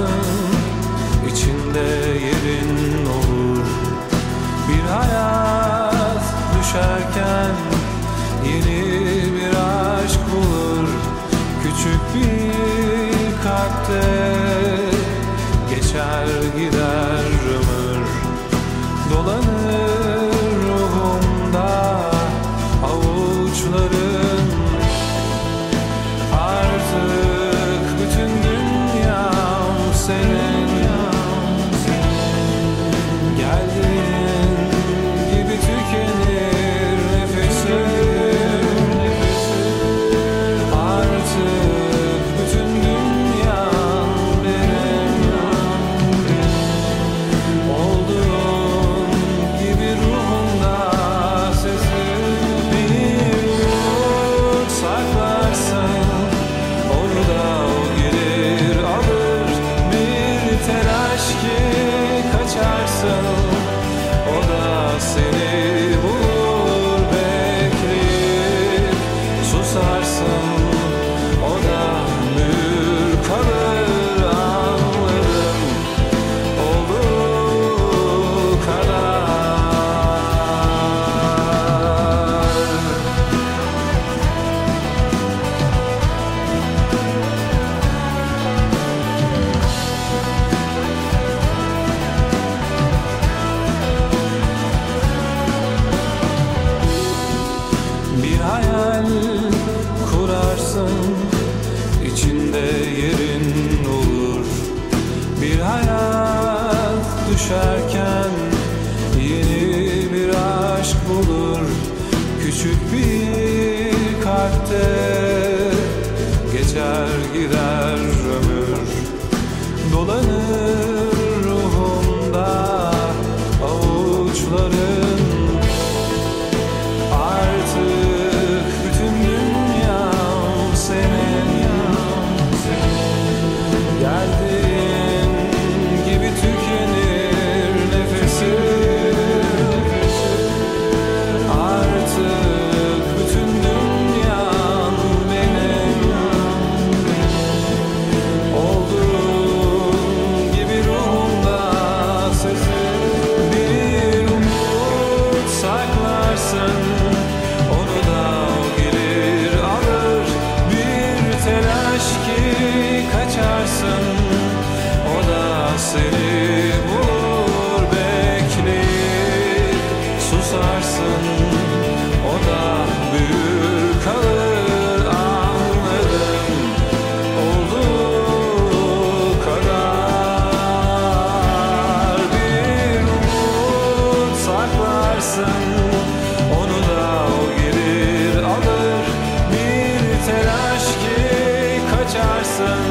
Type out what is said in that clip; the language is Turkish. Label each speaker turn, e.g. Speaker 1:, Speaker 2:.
Speaker 1: kalsın içinde yerin olur. Bir hayat düşerken yeni bir aşk bulur. Küçük bir kalpte sun. bulur küçük bir kalpte. Geçer gider ömür dolanır. satarsan Onu da o gelir alır. Bir telaş ki kaçarsan